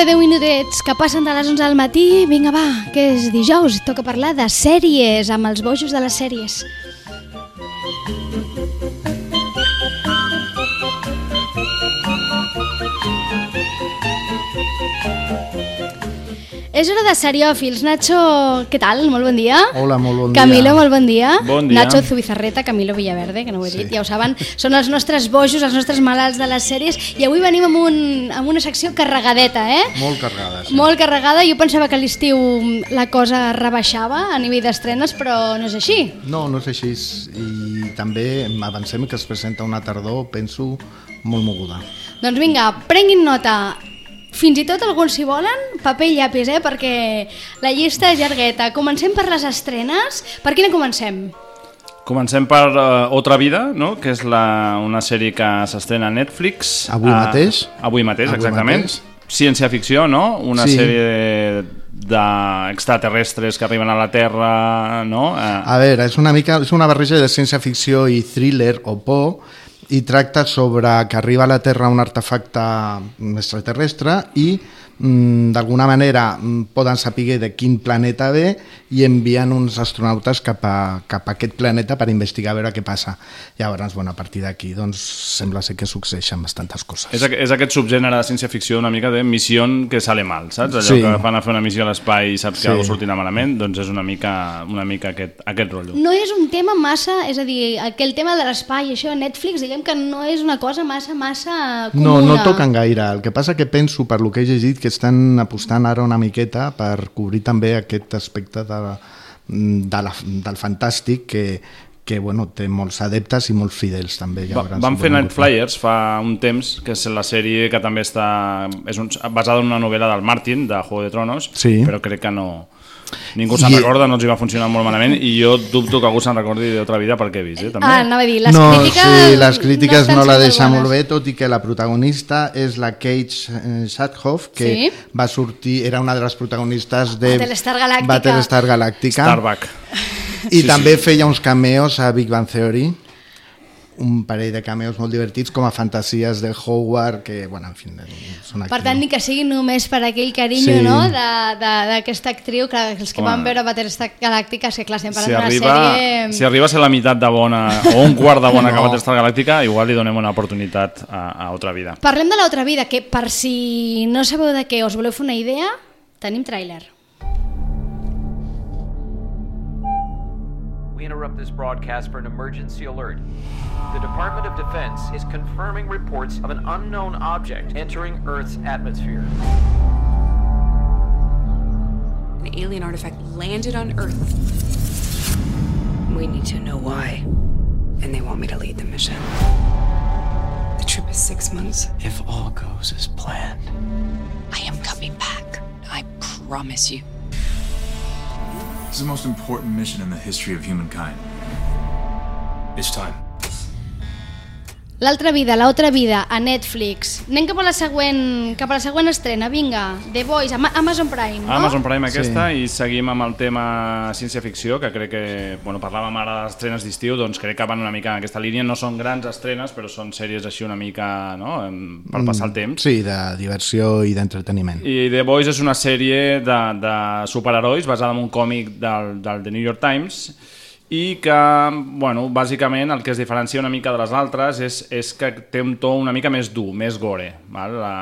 Gairebé 10 minutets que passen de les 11 del matí. Vinga, va, que és dijous, toca parlar de sèries, amb els bojos de les sèries. És hora de seriòfils. Nacho, què tal? Molt bon dia. Hola, molt bon Camilo, dia. molt bon dia. Bon dia. Nacho Zubizarreta, Camilo Villaverde, que no ho he Sí. dit, ja ho saben. Són els nostres bojos, els nostres malalts de les sèries. I avui venim amb, un, amb una secció carregadeta, eh? Molt carregada, sí. Molt carregada. Jo pensava que a l'estiu la cosa rebaixava a nivell d'estrenes, però no és així. No, no és així. I també avancem que es presenta una tardor, penso, molt moguda. Doncs vinga, prenguin nota. Fins i tot alguns, si volen, paper i llapis, eh? perquè la llista és llargueta. Comencem per les estrenes. Per quina comencem? Comencem per uh, Otra Vida, no? que és la, una sèrie que s'estrena a Netflix. Avui Eh, mateix. Avui mateix, Avui exactament. mateix. Ciència-ficció, no? Una Sí. sèrie d'extraterrestres que arriben a la Terra, no? Eh, A veure, és una mica és una barreja de ciència-ficció i thriller o por i tracta sobre que arriba a la Terra un artefacte extraterrestre i mm, d'alguna manera mm, poden saber de quin planeta ve i envien uns astronautes cap a, cap a aquest planeta per investigar a veure què passa. Llavors, bueno, a partir d'aquí doncs, sembla ser que succeeixen bastantes coses. és, és aquest subgènere de ciència-ficció una mica de missió que sale mal, saps? Allò Sí. que van a fer una missió a l'espai i saps que Sí. sí. sortirà malament, doncs és una mica, una mica aquest, aquest rotllo. No és un tema massa, és a dir, aquell tema de l'espai, això a Netflix, diguem que no és una cosa massa, massa comuna. No, no toquen gaire. El que passa que penso, per lo que he llegit, que estan apostant ara una miqueta per cobrir també aquest aspecte de, de la, del fantàstic que, que bueno, té molts adeptes i molts fidels també. Va, Llavors, van fer Night Flyers fa un temps, que és la sèrie que també està és un, basada en una novel·la del Martin, de Juego de Tronos, Sí. però crec que no... Ningú se'n I- recorda, no els hi va funcionar molt malament i jo dubto que algú se'n recordi d'altra vida perquè he vist, eh, també. Ah, anava a dir, les no, crítiques... sí, les crítiques no, estan la deixen molt bé, tot i que la protagonista és la Kate eh, Shadhoff, que Sí. va sortir, era una de les protagonistes de Battlestar Galàctica. Battlestar Galàctica. Starbuck. I també feia uns cameos a Big Bang Theory, un parell de cameos molt divertits com a fantasies de Howard, que, bueno, en fi, són aquí. Per tant, ni que sigui només per aquell carinyo Sí. no? de- de- d'aquesta actriu, que els que Home. van veure Battlestar Galàctica, que clar, estem Si arriba, sèrie... si arriba a ser la meitat de bona o un quart de bona No. que Battlestar Galàctica, igual li donem una oportunitat a, a Otra Vida. Parlem de l'altra vida, que per si no sabeu de què us voleu fer una idea, tenim tràiler. We interrupt this broadcast for an emergency alert. The Department of Defense is confirming reports of an unknown object entering Earth's atmosphere. An alien artifact landed on Earth. We need to know why. And they want me to lead the mission. The trip is six months. If all goes as planned, I am coming back. I promise you. This is the most important mission in the history of humankind. It's time. L'altra vida, l'altra vida, a Netflix. Anem cap a la següent, cap a la següent estrena, vinga. The Voice, Ama Amazon Prime, no? Amazon Prime aquesta i seguim amb el tema ciència-ficció, que crec que, bueno, parlàvem ara de les estrenes d'estiu, doncs crec que van una mica en aquesta línia. No són grans estrenes, però són sèries així una mica, no?, per passar el temps. Mm, Sí, de diversió i d'entreteniment. I The Boys és una sèrie de, de superherois basada en un còmic del, del The New York Times i que, bueno, bàsicament el que es diferencia una mica de les altres és, és que té un to una mica més dur, més gore. Val? La,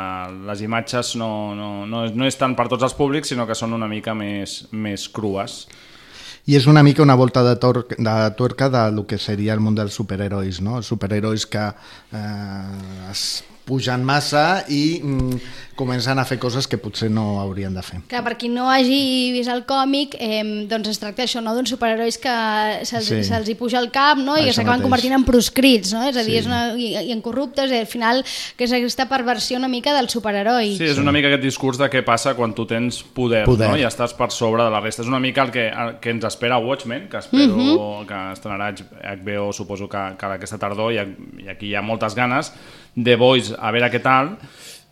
les imatges no, no, no, no és per tots els públics, sinó que són una mica més, més crues. I és una mica una volta de, tor de tuerca de lo que seria el món dels superherois, no? Superherois que eh, es pugen massa i mm, comencen a fer coses que potser no haurien de fer. Clar, per qui no hagi vist el còmic, eh, doncs es tracta això, no? d'uns superherois que se'ls Sí. se hi puja el cap no? i que Això s'acaben convertint en proscrits, no? és a dir, Sí. és una, i, i en corruptes, i al final que és aquesta perversió una mica del superheroi. Sí, és una mica aquest discurs de què passa quan tu tens poder, Poder. no? i estàs per sobre de la resta. És una mica el que, el que ens espera Watchmen, que espero Mhm. uh -huh. que estrenarà HBO, suposo que, que aquesta tardor, i, i aquí hi ha moltes ganes. The Boys, a veure què tal.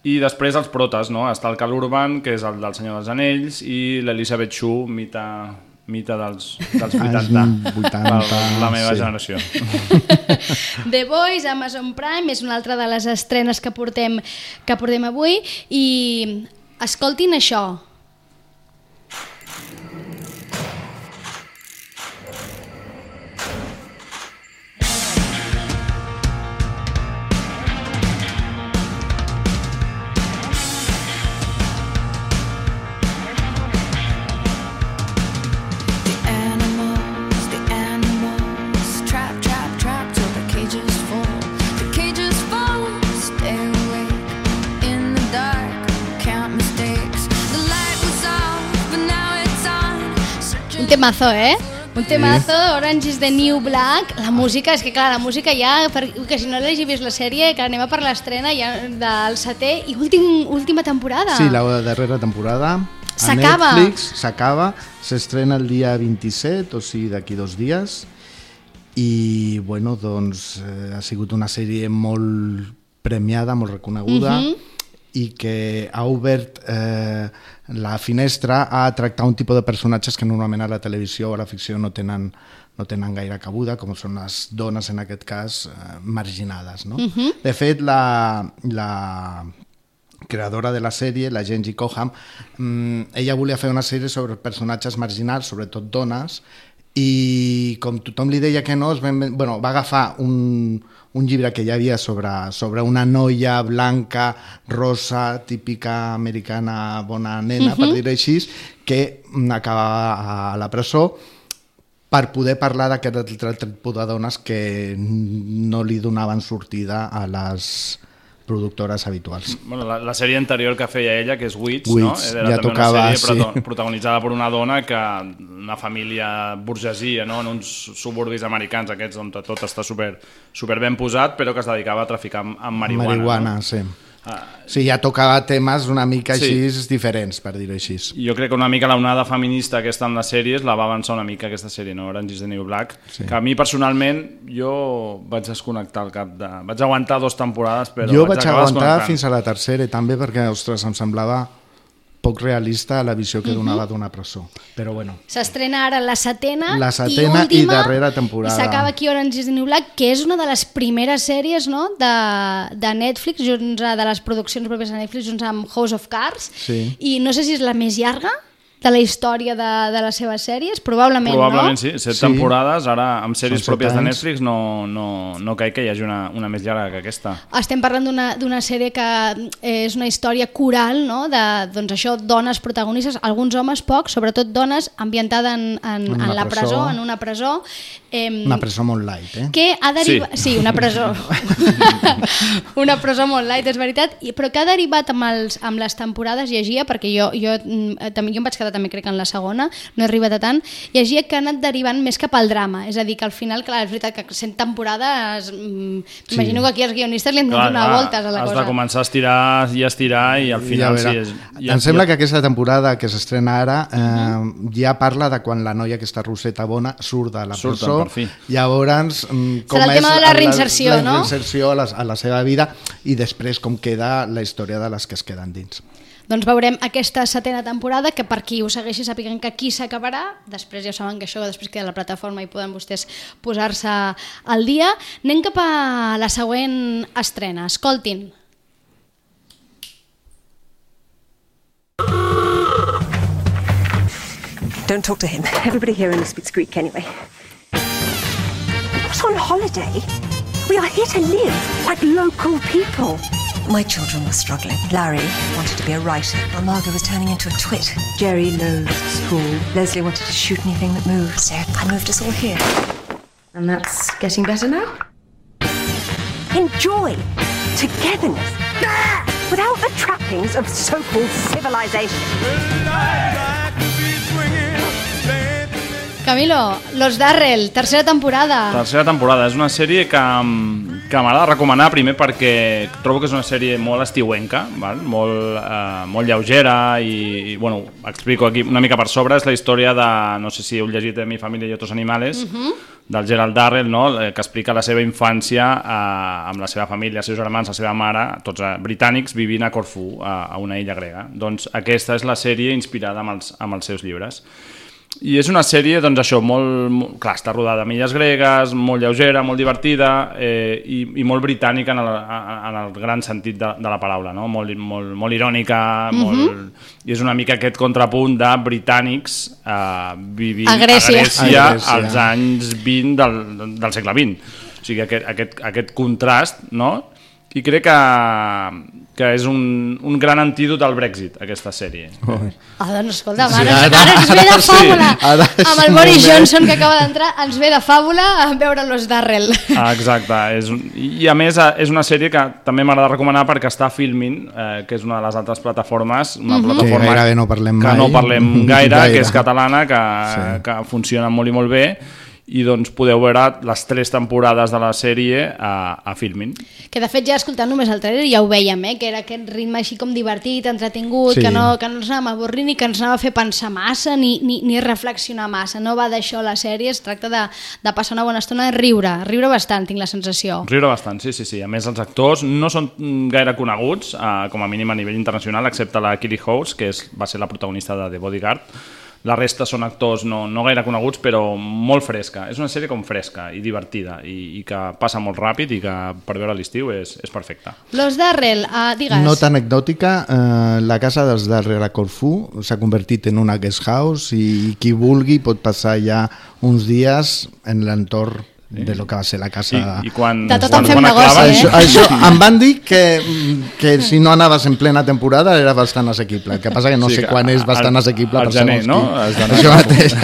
I després els protes, no? Està el Cal Urban, que és el del Senyor dels Anells, i l'Elisabeth Shue, mita, mita dels, dels 80. Ah, 80, la, la meva sí. generació. The Voice, Amazon Prime, és una altra de les estrenes que portem, que portem avui i Escoltin això. Un temazo, eh? Un temazo, Orange is the New Black. La música, és que clar, la música ja, per, que si no l'hagi vist la sèrie, que anem a per l'estrena ja del setè i últim, última temporada. Sí, la darrera temporada. S'acaba. Netflix, S'acaba. S'estrena el dia 27, o sigui, d'aquí dos dies. I, bueno, doncs, eh, ha sigut una sèrie molt premiada, molt reconeguda, i que ha obert eh, la finestra a tractar un tipus de personatges que normalment a la televisió o a la ficció no tenen, no tenen gaire cabuda, com són les dones, en aquest cas, eh, marginades. No? De fet, la, la creadora de la sèrie, la Genji Coham, mm, ella volia fer una sèrie sobre personatges marginals, sobretot dones, i com tothom li deia que no, es ben, bueno, va agafar un, un llibre que hi havia sobre, sobre una noia blanca, rosa, típica americana, bona nena, uh -huh. per dir-ho així, que mm, acaba a la presó per poder parlar d'aquest altre tipus de dones que no li donaven sortida a les productores habituals. Bueno, la, la sèrie anterior que feia ella, que és Wits, Wits, no? ja tocava, una sèrie sí. protagonitzada per una dona que una família burgesia, no? en uns suburbis americans aquests on tot està super, super ben posat, però que es dedicava a traficar amb, amb marihuana. Marihuana, no? sí. Ah, Sí, ja tocava temes una mica Sí. així diferents, per dir-ho així. jo crec que una mica la onada feminista aquesta en les sèries la va avançar una mica aquesta sèrie, no? Orange is the New Black, Sí. que a mi personalment jo vaig desconnectar al cap de... Vaig aguantar dues temporades, però jo vaig acabar aguantar fins a la tercera també perquè, ostres, em semblava poc realista la visió que donava d'una presó. Però bueno, S'estrena ara la setena, La setena i última, darrera temporada. I s'acaba aquí Orange is the New Black, que és una de les primeres sèries no? de, de Netflix, junts a, de les produccions pròpies de Netflix, junts amb House of Cards. Sí. I no sé si és la més llarga de la història de, de les seves sèries, probablement, Probablement no? sí, set Sí. temporades, ara amb sèries Són pròpies de. Netflix no, no, no crec que hi hagi una, una més llarga que aquesta. Estem parlant d'una d'una sèrie que eh, és una història coral, no? de doncs això, dones protagonistes, alguns homes pocs, sobretot dones, ambientada en, en, En en la presó, presó. en una presó. Eh, una presó molt light, eh? que ha derivat... Sí. sí, una presó. una presó molt light, és veritat, i, però que ha derivat amb, els, amb les temporades, llegia, perquè jo, jo, mm, eh, també, jo em vaig quedar també crec en la segona, no he arribat a tant, llegia que ha anat derivant més cap al drama, és a dir, que al final, clar, és veritat que sent temporades, mm, imagino que aquí els guionistes li han de donar voltes a la has cosa. de començar a estirar i a estirar i al final Ja sí, és, em sembla que aquesta temporada que s'estrena ara eh, ja parla de quan la noia aquesta Roseta Bona surt de la Surten, presó per fi. llavors mm, com Serà el és tema de la reinserció, la, no? la reinserció a la, a la seva vida i després com queda la història de les que es queden dins Doncs veurem aquesta setena temporada, que per qui ho segueixi sàpiguen que aquí s'acabarà, després ja saben que això després queda la plataforma i poden vostès posar-se al dia. Anem cap a la següent estrena. Escoltin. Don't talk to him. Everybody here only speaks Greek anyway. Not on holiday. We are here to live like local people. My children were struggling. Larry wanted to be a writer, while Margot was turning into a twit. Jerry loathed school. Leslie wanted to shoot anything that moved, so I moved us all here. And that's getting better now? Enjoy togetherness without the trappings of so-called civilization. Camilo, Los Darrell, tercera temporada. Tercera temporada. És una sèrie que, mm, que m'agrada recomanar primer perquè trobo que és una sèrie molt estiuenca, val? Molt, eh, molt lleugera i, i, bueno, explico aquí una mica per sobre. És la història de, no sé si heu llegit de Mi família i otros animales, del Gerald Darrell, no? eh, que explica la seva infància eh, amb la seva família, els seus germans, la seva mare, tots eh, britànics, vivint a Corfú, a, a una illa grega. Doncs aquesta és la sèrie inspirada amb els, amb els seus llibres. I és una sèrie, doncs això, molt, molt clar, està rodada a milles gregues, molt lleugera, molt divertida eh, i, i molt britànica en el, en el gran sentit de, de la paraula, no? molt, molt, molt irònica, Mhm. molt, i és una mica aquest contrapunt de britànics eh, vivint A Grècia. a Grècia, A Grècia. als anys 20 del, del segle XX. O sigui, aquest, aquest, aquest contrast, no? I crec que, que és un, un gran antídot al Brexit, aquesta sèrie. Ah, doncs escolta, Sí, ara, ara- ara ens ve de ara sí, fàbula. ara és Amb el Boris moment. Johnson que acaba d'entrar, ens ve de fàbula a veure los Darrell. Ah, exacte. És, un- I a més eh, és una sèrie que també m'agrada recomanar perquè està Filmin, eh, que és una de les altres plataformes, una Mhm. plataforma Que gairebé no parlem que mai. no parlem gaire, Gaire. que és catalana, que, Sí. que funciona molt i molt bé i doncs podeu veure les tres temporades de la sèrie a, a Filmin. Que de fet ja escoltant només el trailer ja ho vèiem, eh? que era aquest ritme així com divertit, entretingut, Sí. que, no, que no ens anàvem avorrir ni que ens anava a fer pensar massa ni, ni, ni reflexionar massa. No va d'això la sèrie, es tracta de, de passar una bona estona, riure, riure bastant, tinc la sensació. Riure bastant, sí, sí, sí. A més, els actors no són gaire coneguts, eh, com a mínim a nivell internacional, excepte la Kiri House, que és, va ser la protagonista de The Bodyguard. La resta són actors no, no gaire coneguts, però molt fresca. És una sèrie com fresca i divertida i, i que passa molt ràpid i que per veure a l'estiu és, és perfecta. Los Darrell, uh, digues. Nota anecdòtica, eh, la casa dels darrere Corfú s'ha convertit en una guest house i qui vulgui pot passar ja uns dies en l'entorn de lo que va ser la casa... I, i quan, De tot quan, en fem quan negoci, eh? Això, això, em van dir que, que si no anaves en plena temporada era bastant assequible. El que passa que no Sí, sé que quan és bastant assequible al per gener, no? Això a mateix.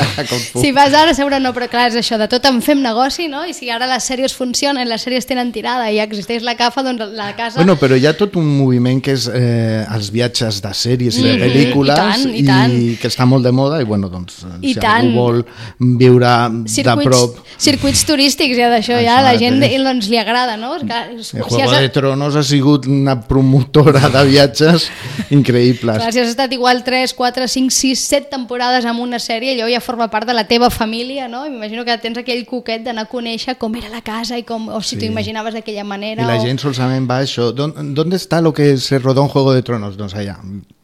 Si vas ara, segure no, però clar, és això, de tot en fem negoci, no? I si ara les sèries funcionen, les sèries tenen tirada i existeix la CAFA, doncs la casa... Bueno, però hi ha tot un moviment que és eh, els viatges de sèries i de Mhm, pel·lícules i tant, i tant. que està molt de moda i bueno, doncs, I si tant. algú vol viure de circuits, prop circuits turístics, ja d'això ja la gent doncs, li agrada, no? Que, si El has, Juego de Tronos ha sigut una promotora de viatges increïbles. clar, si has estat igual 3, 4, 5, 6, 7 temporades amb una sèrie, allò ja forma part de la teva família, no? M'imagino que tens aquell coquet d'anar a conèixer com era la casa i com, o si Sí. t'ho imaginaves d'aquella manera. I la o... gent solament va a això. ¿Dó- ¿Dónde está lo que se rodó en Juego de Tronos? Doncs allà,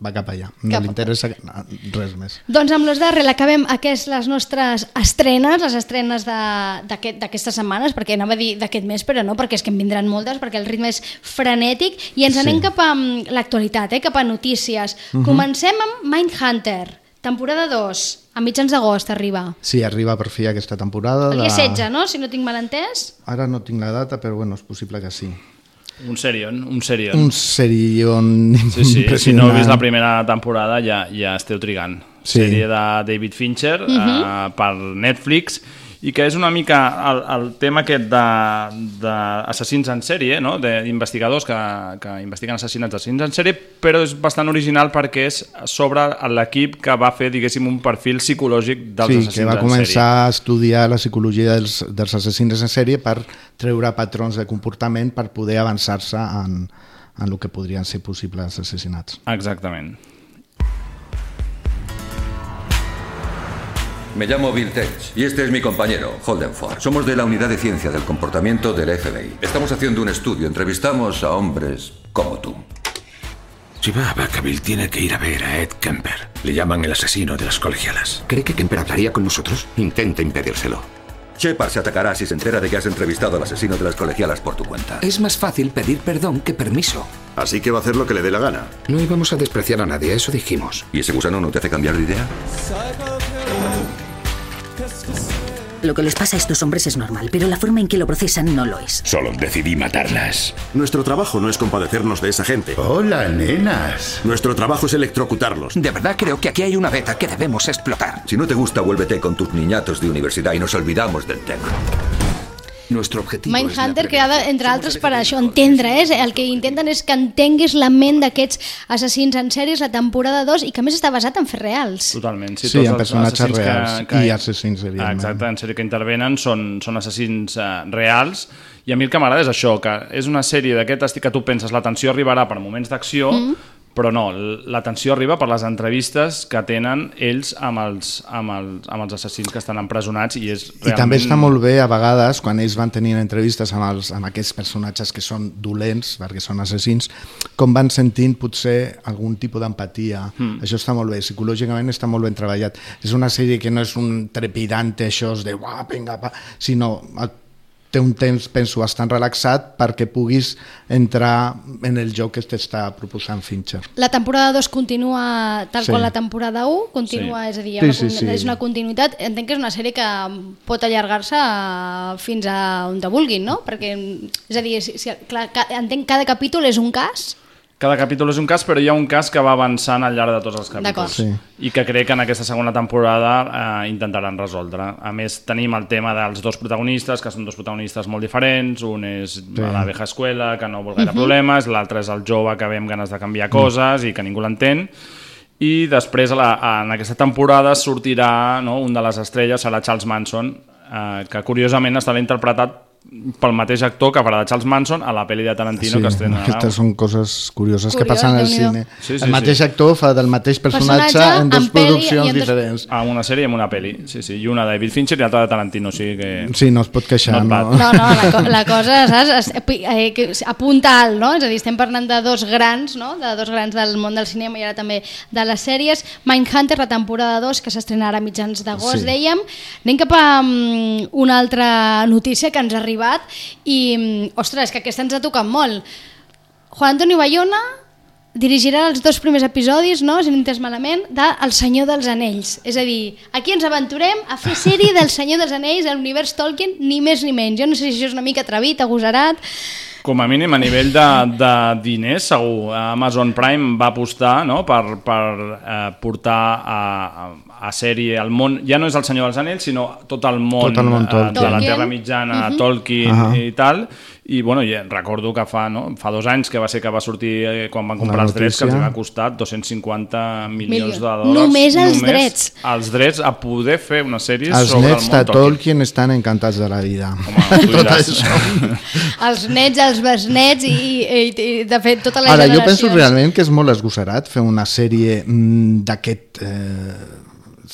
va cap allà. No Cap li interessa res més. Doncs amb los Darrell acabem aquest, les nostres estrenes, les estrenes d'aquestes setmanes, perquè anava a dir d'aquest mes, però no, perquè és que en vindran moltes, perquè el ritme és frenètic, i ens Sí. anem cap a mm, l'actualitat, eh, cap a notícies. Mhm. Comencem amb Mindhunter, temporada 2, a mitjans d'agost arriba. Sí, arriba per fi aquesta temporada. El dia de- 16, no?, si no tinc mal entès. Ara no tinc la data, però bueno, és possible que sí. Un serion, un serion. Un serion Sí, sí, si no heu vist la primera temporada ja, ja esteu trigant. Sí. Sèrie de David Fincher Mhm. uh, per Netflix i que és una mica el, el tema aquest d'assassins en sèrie, no? d'investigadors que, que investiguen assassinats d'assassins en sèrie, però és bastant original perquè és sobre l'equip que va fer, diguéssim, un perfil psicològic dels sí, assassins que va en començar a estudiar la psicologia dels, dels assassins en sèrie per treure patrons de comportament per poder avançar-se en, en el que podrien ser possibles assassinats. sèrie. Exactament. Me llamo Bill Tate y este es mi compañero, Holden Ford. Somos de la Unidad de Ciencia del Comportamiento del FBI. Estamos haciendo un estudio, entrevistamos a hombres como tú. Si va a Vacaville, tiene que ir a ver a Ed Kemper. Le llaman el asesino de las colegialas. ¿Cree que Kemper hablaría con nosotros? Intente impedírselo. Shepard se atacará si se entera de que has entrevistado al asesino de las colegialas por tu cuenta. Es más fácil pedir perdón que permiso. Así que va a hacer lo que le dé la gana. No íbamos a despreciar a nadie, eso dijimos. ¿Y ese gusano no te hace cambiar de idea? Lo que les pasa a estos hombres es normal, pero la forma en que lo procesan no lo es. Solo decidí matarlas. Nuestro trabajo no es compadecernos de esa gente. Hola, nenas. Nuestro trabajo es electrocutarlos. De verdad creo que aquí hay una beta que debemos explotar. Si no te gusta, vuélvete con tus niñatos de universidad y nos olvidamos del tema. Nuestro objetivo Mindhunter, creada, entre altres, per això entendre, eh? el que intenten és que entenguis la ment d'aquests assassins en sèries, la temporada 2, i que a més està basat en fets reals. Totalment. Sí, Sí, tots en els personatges reals i assassins, evidentment. Ah, Exacte, en sèrie que intervenen són, són assassins uh, reals i a mi el que m'agrada és això, que és una sèrie d'aquest estic que tu penses l'atenció arribarà per moments d'acció, mm. Però no, l'atenció arriba per les entrevistes que tenen ells amb els, amb els, amb els assassins que estan empresonats i és I realment... també està molt bé a vegades quan ells van tenint entrevistes amb, els, amb aquests personatges que són dolents perquè són assassins, com van sentint potser algun tipus d'empatia Mm. això està molt bé, psicològicament està molt ben treballat és una sèrie que no és un trepidante això de uah, vinga, va, sinó et- té un temps, penso, bastant relaxat perquè puguis entrar en el joc que t'està proposant Fincher. La temporada 2 continua tal Sí. qual la temporada 1, continua, Sí. és a dir, Sí, una, sí, sí. és una continuïtat. Entenc que és una sèrie que pot allargar-se a- fins a on te vulguin, no? Perquè, és a dir, si, si, clar, entenc que cada capítol és un cas, Cada capítol és un cas, però hi ha un cas que va avançant al llarg de tots els capítols. Sí. I que crec que en aquesta segona temporada eh, intentaran resoldre. A més, tenim el tema dels dos protagonistes, que són dos protagonistes molt diferents. Un és sí. a la vieja escuela, que no vol gaire Mhm. problemes, l'altre és el jove que ve amb ganes de canviar coses i que ningú l'entén. I després, la, en aquesta temporada, sortirà no, un de les estrelles, serà Charles Manson, eh, que curiosament estarà interpretat pel mateix actor que farà de Charles Manson a la pel·li de Tarantino que estrena aquestes són coses curioses que Curiós, passen al cine. Sí, sí, el mateix sí. actor fa del mateix personatge, Personatge en dues en produccions en dos- diferents. A una sèrie i en una pel·li, sí, sí. I una de David Fincher i l'altra de Tarantino, o sigui que... Sí, no es pot queixar. No, bad. No, no, la, co la cosa, saps? Es, eh, que apunta alt, no? És a dir, estem parlant de dos grans, no? De dos grans del món del cinema i ara també de les sèries. Mindhunter, la temporada 2, que s'estrena ara a mitjans d'agost, Sí. dèiem. Anem cap a um, una altra notícia que ens ha arribat i, mm, ostres, que aquesta ens ha tocat molt. Juan Antonio Bayona dirigirà els dos primers episodis, no, si no entès malament, de El Senyor dels Anells. És a dir, aquí ens aventurem a fer sèrie del Senyor dels Anells a l'univers Tolkien, ni més ni menys. Jo no sé si això és una mica atrevit, agosarat... Com a mínim, a nivell de, de diners, segur. Amazon Prime va apostar no? per, per eh, portar a, a, a sèrie el món, ja no és el Senyor dels Anells, sinó tot el món, Tot el món eh, de la. Terra Mitjana, Mhm. Tolkien Ahà. i tal, i bueno, ja recordo que fa, no? fa dos anys que va ser que va sortir eh, quan van comprar els drets que els va costar 250 milions Milions. de dòlars Només els drets. els drets a poder fer una sèrie Els sobre nets el de món Tolkien Tolkien estan encantats de la vida. Home, tu Tot diràs. això. Els nets, els besnets i, i, i de fet, tota la Ara, jo generació. penso realment que és molt esgosserat fer una sèrie mm, d'aquest... Eh,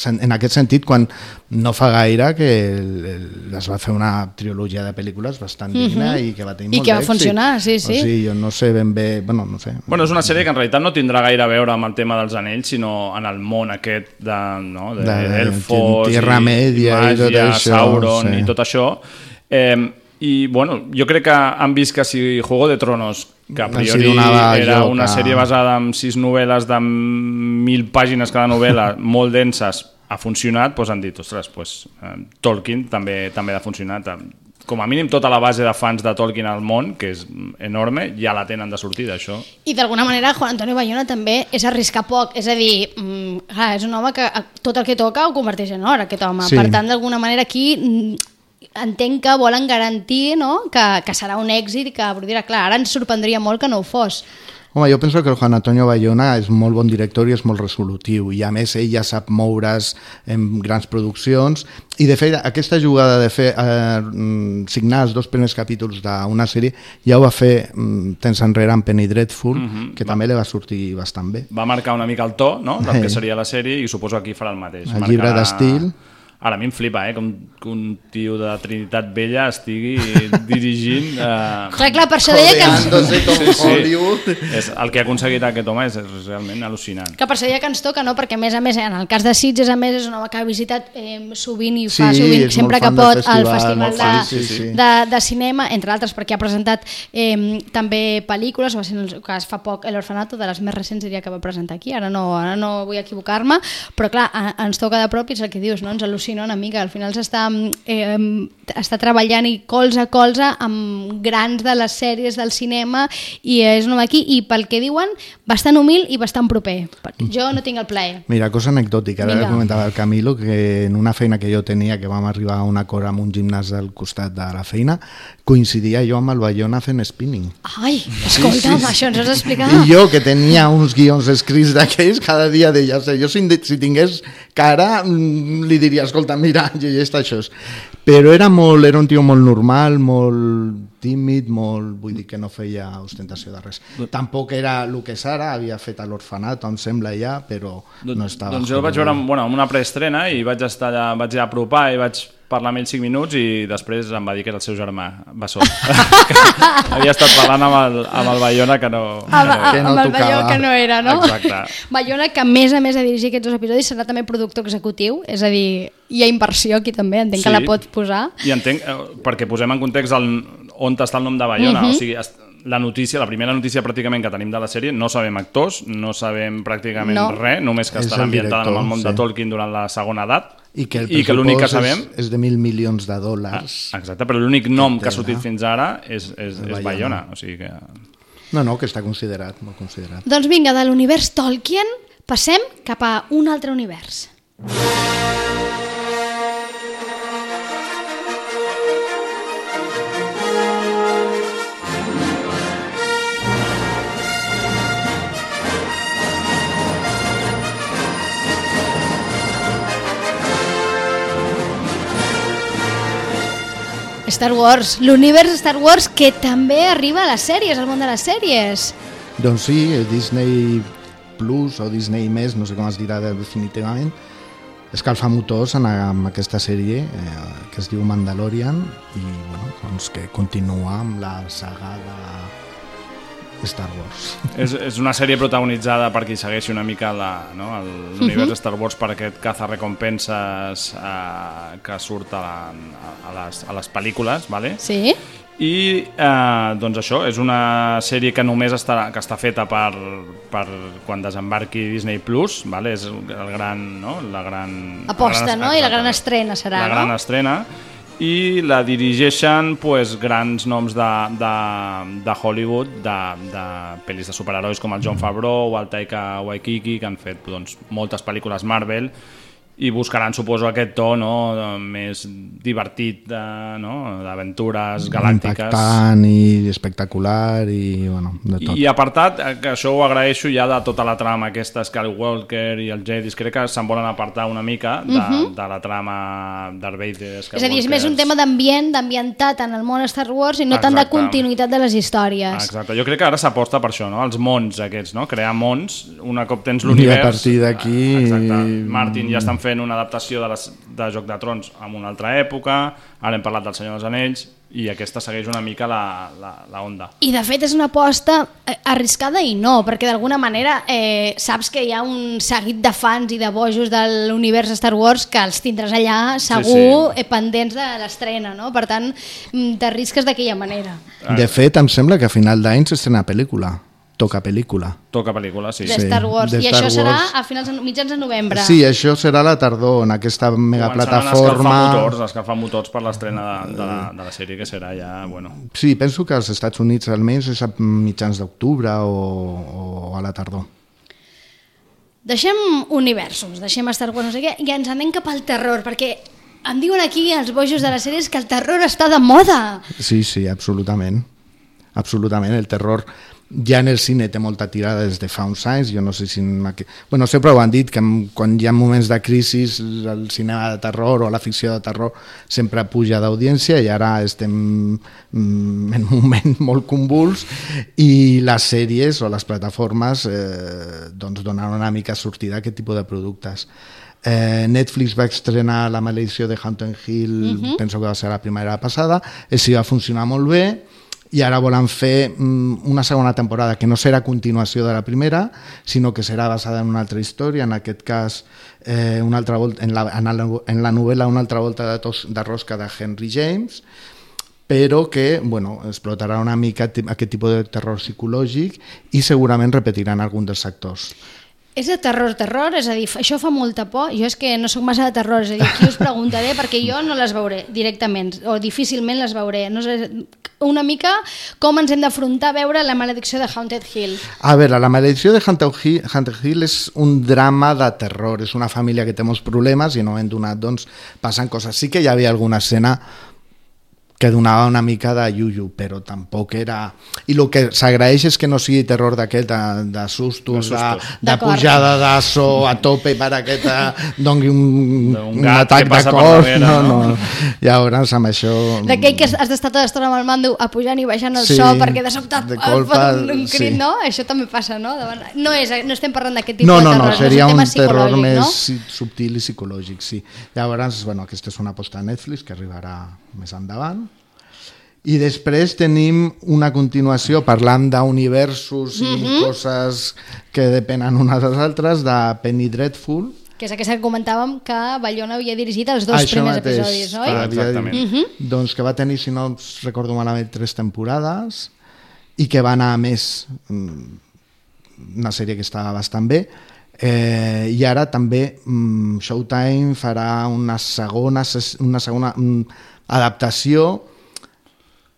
en aquest sentit, quan no fa gaire que el- el- es va fer una trilogia de pel·lícules bastant digna Mhm. i que va tenir I molt que va funcionar, sí, sí. O sigui, jo no sé ben bé... Bueno, no sé. Bueno, és una sèrie que en realitat no tindrà gaire a veure amb el tema dels anells, sinó en el món aquest de, no, de, De- elfos, Tierra Media i tot màgia, això, Sauron sí. i tot això. Eh, I, bueno, jo crec que han vist que si Juego de Tronos, que a priori donava era joc una sèrie basada en sis novel·les de mil pàgines cada novel·la, molt denses, ha funcionat, doncs han dit, ostres, doncs, eh, Tolkien també, també ha funcionat. Com a mínim tota la base de fans de Tolkien al món, que és enorme, ja la tenen de sortida, això. I d'alguna manera Juan Antonio Bayona també és arriscar poc, és a dir, mm, clar, és un home que tot el que toca ho converteix en or, aquest home. Sí. Per tant, d'alguna manera aquí mm, entenc que volen garantir no? que, que serà un èxit i que, però dirà, clar, ara ens sorprendria molt que no ho fos. Home, jo penso que el Juan Antonio Bayona és molt bon director i és molt resolutiu i a més ell ja sap moure's en grans produccions i de fet aquesta jugada de fer eh, mm, signar els dos primers capítols d'una sèrie ja ho va fer mm, temps enrere amb Penny Dreadful Mhm. que també li va sortir bastant bé va marcar una mica el to no? del que seria la sèrie i suposo que aquí farà el mateix. El llibre d'estil. Ara, a mi em flipa, eh, com que un tio de Trinitat Vella estigui dirigint... Eh... Clar, clar, per això deia que ens, con Hollywood. És, el que ha aconseguit aquest home és, és realment al·lucinant. que per això deia que ens toca, no? perquè a més a més, en el cas de Sitges, a més, és un home que ha visitat eh, sovint i fa Sí, sovint, sempre que pot, al festival, Festival molt de, fan, sí, sí. de, de Cinema, entre altres, perquè ha presentat eh, també pel·lícules, va ser en el cas fa poc El Orfanato, de les més recents diria que va presentar aquí, ara no, ara no vull equivocar-me, però clar, a, ens toca de prop i és el que dius, no? ens al·lucina una mica, al final s'està eh, està treballant i colze a colze amb grans de les sèries del cinema i és un home aquí, i pel que diuen, bastant humil i bastant proper. Jo no tinc el plaer. Mira, cosa anecdòtica, ara Vinga. comentava el Camilo que en una feina que jo tenia, que vam arribar a un acord amb un gimnàs al costat de la feina, coincidia jo amb el Bayona fent spinning. Ai, escolta'm, sí, sí. això ens has d'explicar. I jo, que tenia uns guions escrits d'aquells, cada dia deia, "Ostres, jo si, si tingués cara, mm, li diria, escolta, mira, llegeix això. Però era molt, era un tio molt normal, molt tímid, molt, vull dir que no feia ostentació de res. Tampoc era el que és ara, havia fet a l'orfanat, em sembla ja, però no estava... Doncs jo el vaig veure en, bueno, en una preestrena i vaig estar allà, vaig apropar i vaig parlar amb ell 5 minuts i després em va dir que era el seu germà, Bessó. havia estat parlant amb el, amb el Bayona que no... Amb, que amb el Bayó que no era, no? Exacte. Bayona, que a més a més de dirigir aquests dos episodis serà també productor executiu, és a dir, hi ha inversió aquí també, entenc Sí. que la pot posar. I entenc, eh, perquè posem en context el, on està el nom de Bayona, Mhm. o sigui, es- la notícia, la primera notícia pràcticament que tenim de la sèrie, no sabem actors, no sabem pràcticament No. res, només que És estarà ambientada en el món de sí. Tolkien durant la segona edat, I que i que l'únic que pressupost sabem... és, és de mil milions de dòlars. Exacte, però l'únic nom que ha Tela. sortit fins ara és, és, és Bayona. Bayona, o sigui que... No, no, que està considerat, molt considerat. Doncs vinga, de l'univers Tolkien passem cap a un altre univers. Star Wars, l'univers Star Wars que també arriba a les sèries, al món de les sèries. Doncs sí, el Disney Plus o Disney Més, no sé com es dirà definitivament, escalfa motors en, amb aquesta sèrie eh, que es diu Mandalorian i bueno, doncs que continua amb la saga de Star Wars. És, és una sèrie protagonitzada per qui segueixi una mica la, no, el- l'univers Mhm. de Star Wars per aquest caza recompenses eh, que surt a, la, a, les, a les pel·lícules, vale? Sí? I eh, doncs això, és una sèrie que només està, que està feta per, per quan desembarqui Disney Plus, vale? és el gran, no? la gran... Aposta, la gran, no? I la gran estrena serà, la gran no? estrena i la dirigeixen pues, grans noms de, de, de Hollywood de, de pel·lis de superherois com el John Favreau o el Taika Waititi que han fet doncs, moltes pel·lícules Marvel i buscaran, suposo, aquest to no? més divertit de, no? d'aventures galàctiques Impactant i espectacular i bueno, de tot. i apartat, eh, que això ho agraeixo ja de tota la trama aquesta, Skywalker i el Jedis, crec que se'n volen apartar una mica de, Mhm. de la trama Darth Vader, És a dir, és més un tema d'ambient, d'ambientat en el món Star Wars i no tant de Exacte. continuïtat de les històries. Exacte, jo crec que ara s'aposta per això, no? els mons aquests, no? crear mons, una cop tens I l'univers... a partir d'aquí... Exacte. Martin ja estan fent una adaptació de, les, de Joc de Trons en una altra època, ara hem parlat del Senyor dels Anells, i aquesta segueix una mica la, la, la onda. I de fet és una aposta eh, arriscada i no, perquè d'alguna manera eh, saps que hi ha un seguit de fans i de bojos de l'univers Star Wars que els tindràs allà segur sí, sí. pendents de l'estrena, no? Per tant, mm, t'arrisques d'aquella manera. De fet, em sembla que a final d'any s'estrena pel·lícula. Toca pel·lícula. Toca pel·lícula, sí. De Star Wars. de I Star això serà Wars. a finals de, mitjans de novembre. Sí, això serà a la tardor, en aquesta mega Començaran a plataforma. escalfar motors, escalfar motors per l'estrena de, de, la, de la sèrie, que serà ja, bueno... Sí, penso que als Estats Units almenys és a mitjans d'octubre o, o a la tardor. Deixem universos, deixem Star Wars, no sé què, i ens anem cap al terror, perquè em diuen aquí els bojos de les sèries que el terror està de moda. Sí, sí, absolutament. Absolutament. El terror ja en el cine té molta tirada des de fa uns anys, jo no sé si... aqu- Bueno, sempre ho han dit, que quan hi ha moments de crisi el cinema de terror o la ficció de terror sempre puja d'audiència i ara estem mm, en un moment molt convuls i les sèries o les plataformes eh, doncs donen una mica sortida a aquest tipus de productes. Eh, Netflix va estrenar La maledició de Haunted Hill, Mhm. penso que va ser la primavera passada, i sí va funcionar molt bé, i ara volen fer mm, una segona temporada que no serà continuació de la primera, sinó que serà basada en una altra història, en aquest cas eh, una altra volta, en, la, en, la, en la novel·la Una altra volta de, tos, de rosca de Henry James, però que bueno, explotarà una mica aquest tipus de terror psicològic i segurament repetiran algun dels actors. És de terror, terror, és a dir, això fa molta por. Jo és que no sóc massa de terror, és a dir, aquí us preguntaré perquè jo no les veuré directament, o difícilment les veuré. No sé, una mica com ens hem d'afrontar a veure la maledicció de Haunted Hill. A veure, la maledicció de Hunter Hill, és un drama de terror, és una família que té molts problemes i no hem donat, doncs, passen coses. Sí que hi havia alguna escena que donava una mica de yuyu, però tampoc era... I el que s'agraeix és que no sigui terror d'aquest, de, de sustos, de, sustos. de D'acord. pujada d'asso a tope per que te doni un, un gat atac de cor. darrere, no, no? no. Llavors, amb això... D'aquell que has d'estar tota l'estona amb el mando a pujant i baixant el Sí, so perquè de sobte de colpa, un, un crit, sí. no? Això també passa, no? Davant... No, és, no estem parlant d'aquest tipus No, de no, terror, no, seria és un tema terror més no? subtil i psicològic, sí. Llavors, bueno, aquesta és una aposta a Netflix que arribarà més endavant. I després tenim una continuació parlant d'universos i Mhm. coses que depenen unes de les altres, de Penny Dreadful. Que és aquesta que comentàvem que Bayona havia dirigit els dos Això primers mateix, episodis, oi? havia dit. Mhm. Doncs que va tenir, si no us recordo malament, tres temporades i que va anar a més mm, una sèrie que estava bastant bé eh, i ara també mm, Showtime farà una segona, una segona mm, adaptació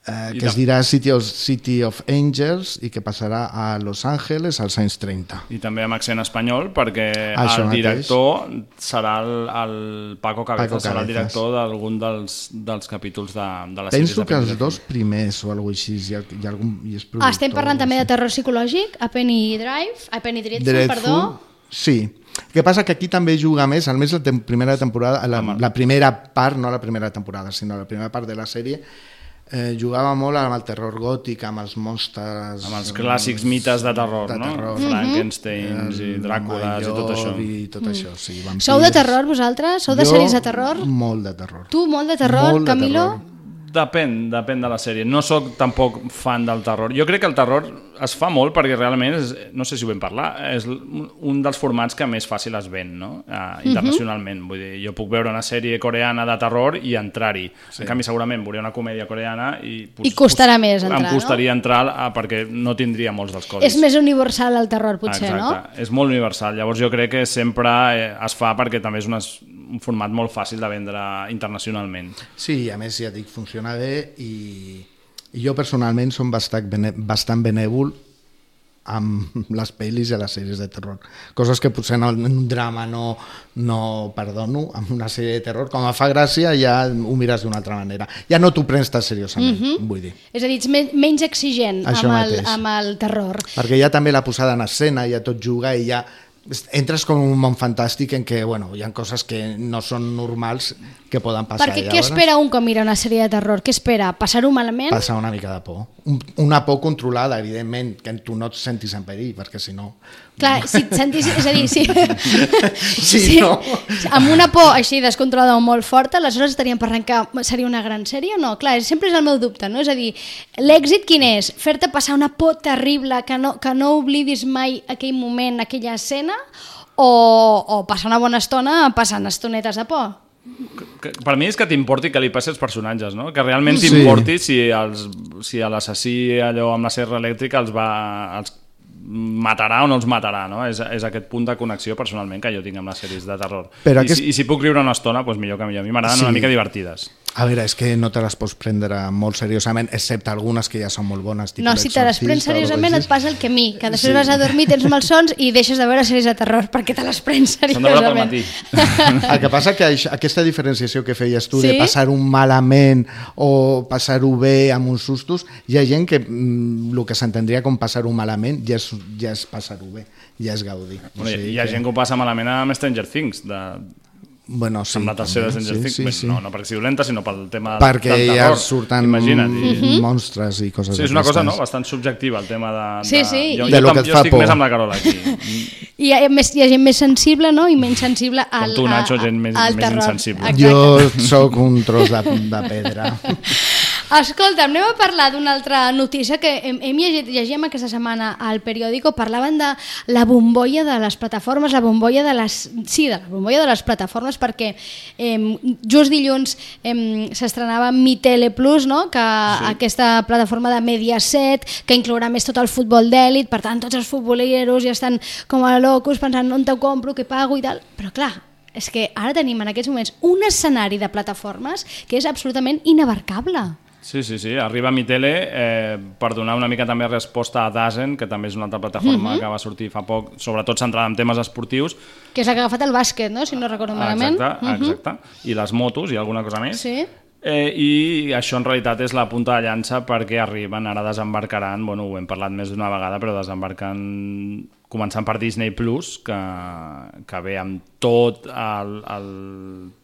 eh, que es dirà City of, City of Angels i que passarà a Los Angeles als anys 30. I també amb accent espanyol, perquè Això el mateix. director serà el, el Paco Cabezas, Paco serà el Cabezas. director d'algun dels, dels capítols de, de la sèrie. Penso que els dos primers o alguna cosa així, hi ha, hi ha algun, i és Ah, productor, estem parlant també de terror psicològic, a Penny Drive, a Penny Dreadful, perdó. Sí. El que passa que aquí també juga més, almenys la tem primera temporada, la, la primera part, no la primera temporada, sinó la primera part de la sèrie, eh, jugava molt amb el terror gòtic, amb els monstres... Amb els clàssics mites de terror, de no? terror. Frankensteins i Dràcules i tot això. I tot això, sí. Mm. Sou de terror vosaltres? Sou de Jo, sèries de terror? Molt de terror. Tu, molt de terror, Molt de Camilo? terror. Depèn, depèn de la sèrie. No sóc tampoc fan del terror. Jo crec que el terror es fa molt perquè realment, és, no sé si ho vam parlar, és un dels formats que més fàcil es ven no? uh, internacionalment. Vull dir, jo puc veure una sèrie coreana de terror i entrar-hi. Sí. En canvi, segurament veuré una comèdia coreana i... I costarà més entrar, Em costaria entrar uh, perquè no tindria molts dels codis. És més universal el terror, potser, Exacte. És molt universal. Llavors jo crec que sempre eh, es fa perquè també és un, format molt fàcil de vendre internacionalment. Sí, i a més ja dic, funciona bé i, i jo personalment som bastant, bene, bastant benèvol amb les pel·lis i les sèries de terror. Coses que potser en un drama no, no perdono, amb una sèrie de terror, com a fa gràcia ja ho mires d'una altra manera. Ja no t'ho prens tan seriosament, Mhm. vull dir. És a dir, ets me- menys exigent Això amb el, amb el terror. Perquè ja també la posada en escena, ja tot juga i ja entres com un món fantàstic en què bueno, hi ha coses que no són normals que poden passar. Perquè què espera un quan mira una sèrie de terror? Què espera? Passar-ho malament? Passar una mica de por. Un, una por controlada, evidentment, que tu no et sentis en perill, perquè si no... Clar, si et sentis... És a dir, si, Sí, no. amb una por així descontrolada o molt forta, aleshores estaríem parlant que seria una gran sèrie o no? Clar, sempre és el meu dubte, no? És a dir, l'èxit quin és? Fer-te passar una por terrible que no, que no oblidis mai aquell moment, aquella escena, o, o passar una bona estona passant estonetes de por? Que, per mi és que t'importi que li passi als personatges, no? Que realment Sí. t'importi si, els, si a l'assassí allò amb la serra elèctrica els va... Els matarà o no els matarà, no? És, és aquest punt de connexió personalment que jo tinc amb les sèries de terror. Però I, aquest- si, I si puc riure una estona, doncs millor que millor. A mi m'agraden Sí. una mica divertides. A veure, és que no te les pots prendre molt seriosament, excepte algunes que ja són molt bones. tipus No, si te les prens o seriosament et passa el que a mi, que després Sí. vas a dormir, tens malsons i deixes de veure sèries de terror perquè te les prens seriosament. El que passa que això, aquesta diferenciació que feies tu Sí? de passar-ho malament o passar-ho bé amb uns sustos, hi ha gent que mm, el que s'entendria com passar-ho malament ja és, ja és passar-ho bé, ja és gaudir. Bueno, hi, hi ha gent que ho passa malament amb Stranger Things, de, Bueno, sí, amb la tercera també, Stranger sí, Things. sí, sí. No, no perquè sigui dolenta, sinó pel tema perquè del ja terror. surten Imagina't. I... mm, monstres i coses Sí, és una cosa no, bastant subjectiva el tema de... Sí, de... sí. Jo, De jo, jo fa estic por. més amb la Carola aquí. I hi ha, més, hi ha gent més sensible no? i menys sensible al, tu, Nacho, a- a- gent més- al més terror. insensible. Exacte. Jo sóc un tros de, de pedra. Escolta, anem a parlar d'una altra notícia que hem, hem llegit, llegíem aquesta setmana al periòdico, parlaven de la bombolla de les plataformes, la bombolla de les... Sí, de la bombolla de les plataformes, perquè eh, just dilluns eh, s'estrenava Mi Tele Plus, no? que sí. aquesta plataforma de Mediaset, que inclourà més tot el futbol d'èlit, per tant, tots els futboleros ja estan com a locos pensant on te compro, què pago i tal, però clar, és que ara tenim en aquests moments un escenari de plataformes que és absolutament inabarcable. Sí, sí, sí. Arriba a mi tele eh, per donar una mica també resposta a Dazen, que també és una altra plataforma Mhm. que va sortir fa poc, sobretot centrada en temes esportius. Que és la que ha agafat el bàsquet, no? si no recordo malament. Exacte, Mhm. exacte. I les motos i alguna cosa més. Sí. Eh, I això en realitat és la punta de llança perquè arriben, ara desembarcaran, bueno, ho hem parlat més d'una vegada, però desembarquen començant per Disney Plus, que, que ve amb tot el, el,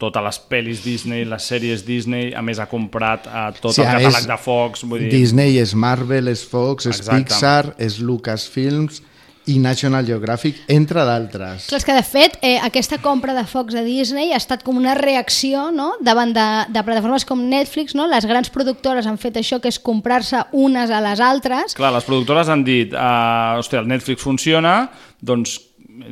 totes les pel·lis Disney, les sèries Disney, a més ha comprat eh, tot Sí, el a catàleg més, de Fox, vull dir... Disney és Marvel, és Fox, és Exacte. Pixar, és Lucasfilms i National Geographic, entre d'altres. Clar, és que de fet eh, aquesta compra de Fox a Disney ha estat com una reacció no? davant de, de plataformes com Netflix, no? les grans productores han fet això que és comprar-se unes a les altres Clar, les productores han dit, uh, hòstia, el Netflix funciona, doncs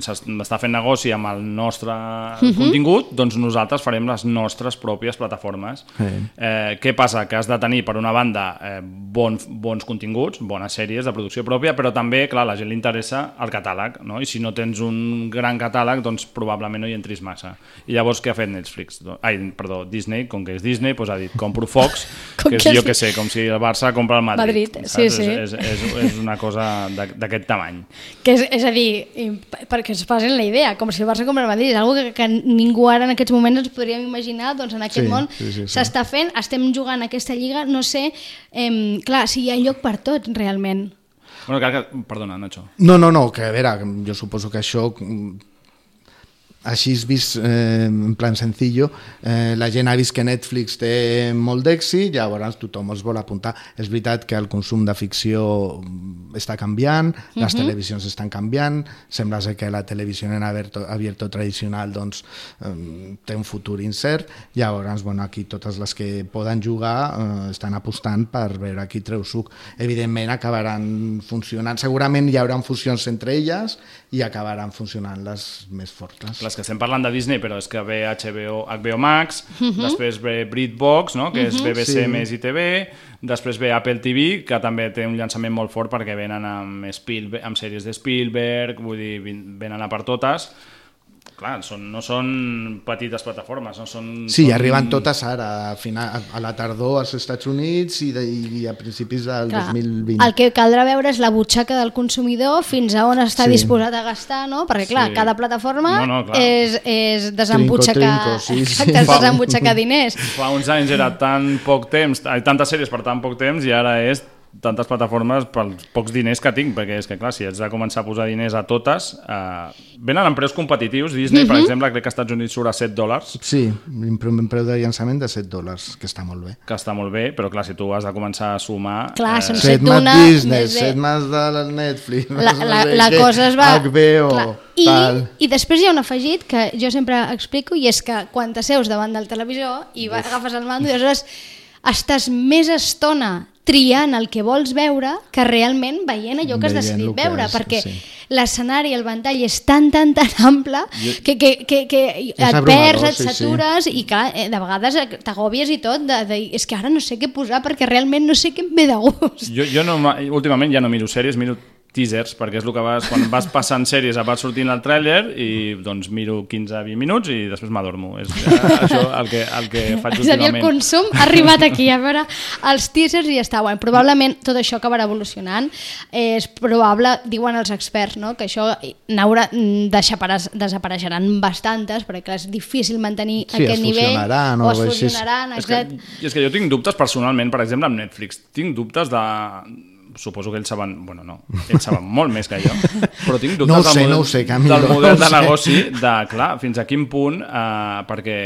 s'està fent negoci amb el nostre Mhm. contingut, doncs nosaltres farem les nostres pròpies plataformes. Sí. Eh, què passa? Que has de tenir, per una banda, eh, bon, bons continguts, bones sèries de producció pròpia, però també, clar, a la gent li interessa el catàleg, no? I si no tens un gran catàleg, doncs probablement no hi entris massa. I llavors què ha fet Netflix? Ai, perdó, Disney, com que és Disney, doncs ha dit, compro Fox, que és, que jo què sé, com si el Barça compra el Madrid. Madrid, saps? sí, sí. És, és, és, és una cosa d'aquest tamany. que és, és a dir, perquè es facin la idea, com si el Barça compra el Madrid, és una que, que ningú ara en aquests moments ens podríem imaginar, doncs en aquest Sí, món sí, sí, sí. s'està fent, estem jugant aquesta lliga, no sé, eh, clar, si hi ha lloc per tot, realment. Bueno, clar, que, perdona, Nacho. No, no, no, que a veure, jo suposo que això mm, així vist eh, en plan sencillo, eh, la gent ha vist que Netflix té molt d'èxit, llavors tothom es vol apuntar. És veritat que el consum de ficció mm, està canviant, les Mhm. televisions estan canviant, sembla ser que la televisió en abierto, abierto tradicional doncs, eh, té un futur incert, llavors bueno, aquí totes les que poden jugar eh, estan apostant per veure qui treu suc. Evidentment acabaran funcionant, segurament hi haurà fusions entre elles i acabaran funcionant les més fortes. És que estem parlant de Disney, però és que ve HBO, HBO Max, Mhm. després ve BritBox, no? que és Mhm. BBC Sí. més ITV, després ve Apple TV, que també té un llançament molt fort perquè venen amb, Spielberg, amb sèries de Spielberg, vull dir, venen a per totes. Clar, són, no són petites plataformes, no són... Sí, són... arriben totes ara, a, final, a la tardor als Estats Units i, de, i a principis del Clar, 2020. el que caldrà veure és la butxaca del consumidor fins a on està Sí. disposat a gastar, no? Perquè, clar, Sí. cada plataforma No, no, clar. és, és desembutxacar, Trinco, trinco, sí, sí. exacte, és Fa- desembutxacar diners. Fa uns anys era tan poc temps, ai, tantes sèries per tan poc temps i ara és tantes plataformes pels pocs diners que tinc, perquè és que clar, si haig de començar a posar diners a totes, eh, venen amb preus competitius, Disney, per Mhm. exemple, crec que als Estats Units surt a 7 dòlars, Sí, un preu de llançament de 7 dòlars, que està molt bé. que està molt bé, però clar, si tu has de començar a sumar... Clar, són Set set més d'una, Disney, més de- set més de Netflix, la, no la, sé la què, cosa es va... HBO, Clar. I, tal. I després hi ha un afegit que jo sempre explico i és que quan t'asseus davant del televisor i va, agafes el mando i aleshores estàs més estona triant el que vols veure que realment veient allò que has decidit que veure, has- perquè sí. l'escenari, el ventall és tan, tan, tan ample que, que, que, que et perds, et sí, sí. satures i clar, eh, de vegades t'agòbies i tot, de, de, és que ara no sé què posar perquè realment no sé què em ve de gust. Jo, jo no, últimament ja no miro sèries, miro teasers, perquè és el que vas, quan vas passant sèries va sortint el tràiler i doncs miro 15-20 minuts i després m'adormo. És eh, això el que, el que faig És a dir, el últimament. consum ha arribat aquí a veure els teasers i ja està. Bueno, probablement tot això acabarà evolucionant. És probable, diuen els experts, no? que això n'haurà desapareix- desapareixeran bastantes, perquè clar, és difícil mantenir Sí, aquest es nivell. o o es fusionaran, És que, exacte. I és que jo tinc dubtes personalment, per exemple, amb Netflix. Tinc dubtes de... Suposo que ells saben... Bueno, no, ells saben molt més que jo, però tinc dubtes No ho del sé, model, no ho sé, Camilo, del no model ho de negoci, de, clar, fins a quin punt, eh, perquè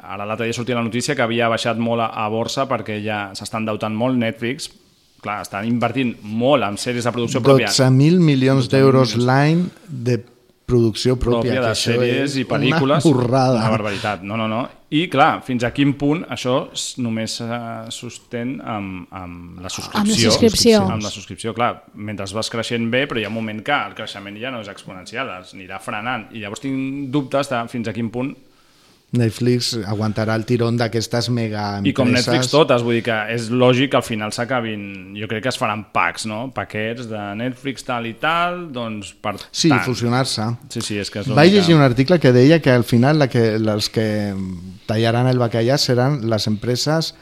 ara l'altre dia sortia la notícia que havia baixat molt a, a borsa perquè ja s'estan deutant molt Netflix, clar, estan invertint molt en sèries de producció pròpia. 12.000 milions d'euros l'any de producció pròpia, pròpia de sèries i pel·lícules. Una borrada. Una barbaritat. No, no, no. I clar, fins a quin punt això només se sostén amb, amb la subscripció. subscripció. Amb la subscripció, clar. Mentre vas creixent bé, però hi ha un moment que el creixement ja no és exponencial, anirà frenant. I llavors tinc dubtes de fins a quin punt Netflix aguantarà el tirón d'aquestes mega empreses. I com Netflix totes, vull dir que és lògic que al final s'acabin... Jo crec que es faran packs, no? Paquets de Netflix tal i tal, doncs per Sí, tant. fusionar-se. Sí, sí, és que és Vaig llegir un article que deia que al final la que, les que tallaran el bacallà seran les empreses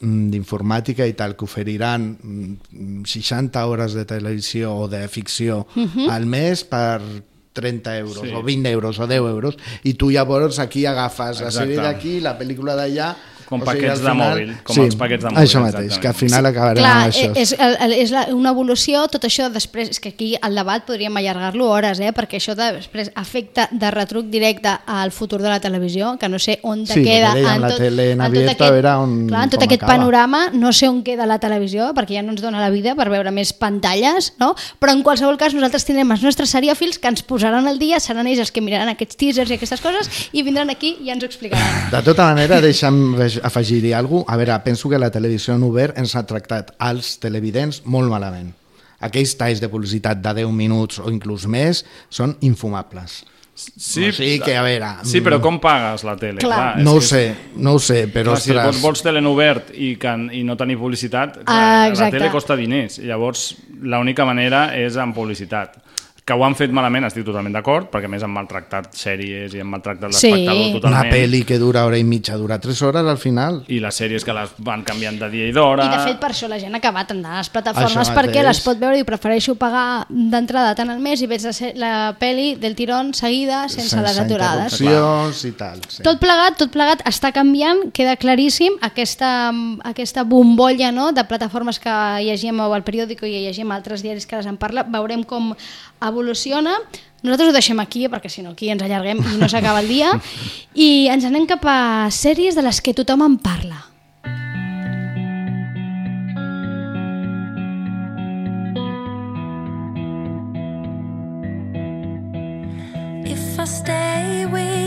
mm, d'informàtica i tal, que oferiran mm, 60 hores de televisió o de ficció Mhm. al mes per 30 euros, Sí. o 20 euros, o 10 euros, i tu llavors aquí agafes la Exacte. sèrie d'aquí, la pel·lícula d'allà, Com O sigui, paquets al de final- mòbil, com sí, els paquets de mòbil. Això mateix, que al final acabarem Clar, amb això. és, el, és la, una evolució, tot això després, és que aquí el debat podríem allargar-lo hores, eh? perquè això després afecta de retruc directe al futur de la televisió, que no sé on te Sí, queda dèiem, en la tot, tele en en tot aquest, a veure on- clar, en tot aquest acaba. panorama, no sé on queda la televisió, perquè ja no ens dona la vida per veure més pantalles, no? però en qualsevol cas nosaltres tindrem els nostres seriòfils que ens posaran al dia, seran ells els que miraran aquests teasers i aquestes coses i vindran aquí i ens ho explicaran. De tota manera, deixa'm afegir-hi alguna cosa. A veure, penso que la televisió en obert ens ha tractat als televidents molt malament. Aquells talls de publicitat de 10 minuts o inclús més són infumables. Sí, o sigui que, a veure... Sí, però com pagues la tele? Clar. és no ho que- sé, no ho sé, però Clar, si vols, ostres... vols tele en obert i, que, i no tenir publicitat, clar, Ah, la tele costa diners. Llavors, l'única manera és amb publicitat. Que ho han fet malament, estic totalment d'acord, perquè a més han maltractat sèries i han maltractat Sí. l'espectador Una totalment. pel·li que dura hora i mitja, dura 3 hores al final. I les sèries que les van canviant de dia i d'hora... I de fet per això la gent ha acabat anant a les plataformes perquè les pot veure i prefereixo pagar d'entrada tant al mes i veig la, peli del tirón seguida sense, les aturades. interrupcions i tal. Sí. Tot plegat, tot plegat està canviant, queda claríssim aquesta, aquesta bombolla no, de plataformes que llegim al periòdico i llegim altres diaris que les en parla, veurem com evoluciona. Nosaltres ho deixem aquí, perquè si no aquí ens allarguem i no s'acaba el dia, i ens anem cap a sèries de les que tothom en parla. If I stay with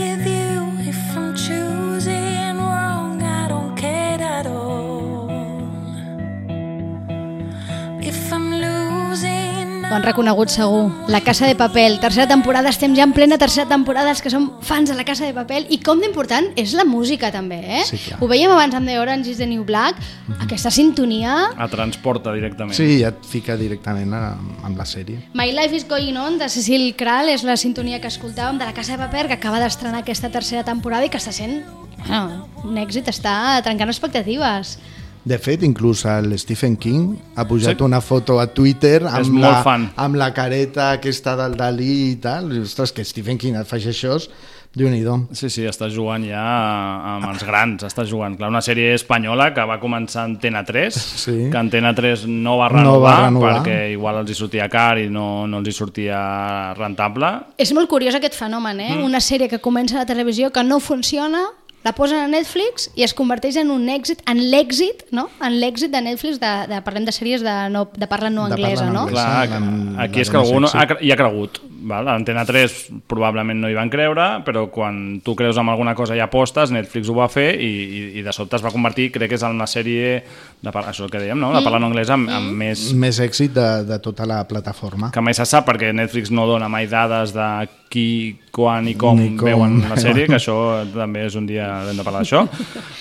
Ho han reconegut segur. La Casa de Papel, tercera temporada, estem ja en plena tercera temporada, els que som fans de La Casa de Papel, i com d'important és la música també, eh? Sí, clar. Ho veiem abans amb The Orange is the New Black, aquesta sintonia... A transporta directament. Sí, ja et fica directament a, amb la sèrie. My Life is Going On, de Cecil Kral, és la sintonia que escoltàvem de La Casa de Paper, que acaba d'estrenar aquesta tercera temporada i que està sent bueno, un èxit, està trencant expectatives. De fet, inclús el Stephen King ha pujat Sí. una foto a Twitter amb, la, fan. amb la careta aquesta del Dalí i tal. I, ostres, que Stephen King et faci això, déu nhi Sí, sí, està jugant ja amb els grans, està jugant. Clar, una sèrie espanyola que va començar a Antena 3, Sí. que Antena 3 no va No renovar, va renovar. perquè igual els hi sortia car i no, no els hi sortia rentable. És molt curiós aquest fenomen, eh? Mm. Una sèrie que comença a la televisió que no funciona, la posen a Netflix i es converteix en un èxit, en l'èxit, no? En l'èxit de Netflix de, de parlem de sèries de, no, de parla no De parla anglesa, no no? anglesa. Clar, aquí és que algú no, ha, hi ha cregut. Val? A Antena 3 probablement no hi van creure, però quan tu creus en alguna cosa i apostes, Netflix ho va fer i, i, i de sobte es va convertir, crec que és en la sèrie, de, això que dèiem, no? de parla no anglesa amb, amb més Més èxit de, de tota la plataforma. que mai se sap perquè Netflix no dona mai dades de qui, quan i com, Ni com veuen la sèrie, que això també és un dia hem de parlar d'això,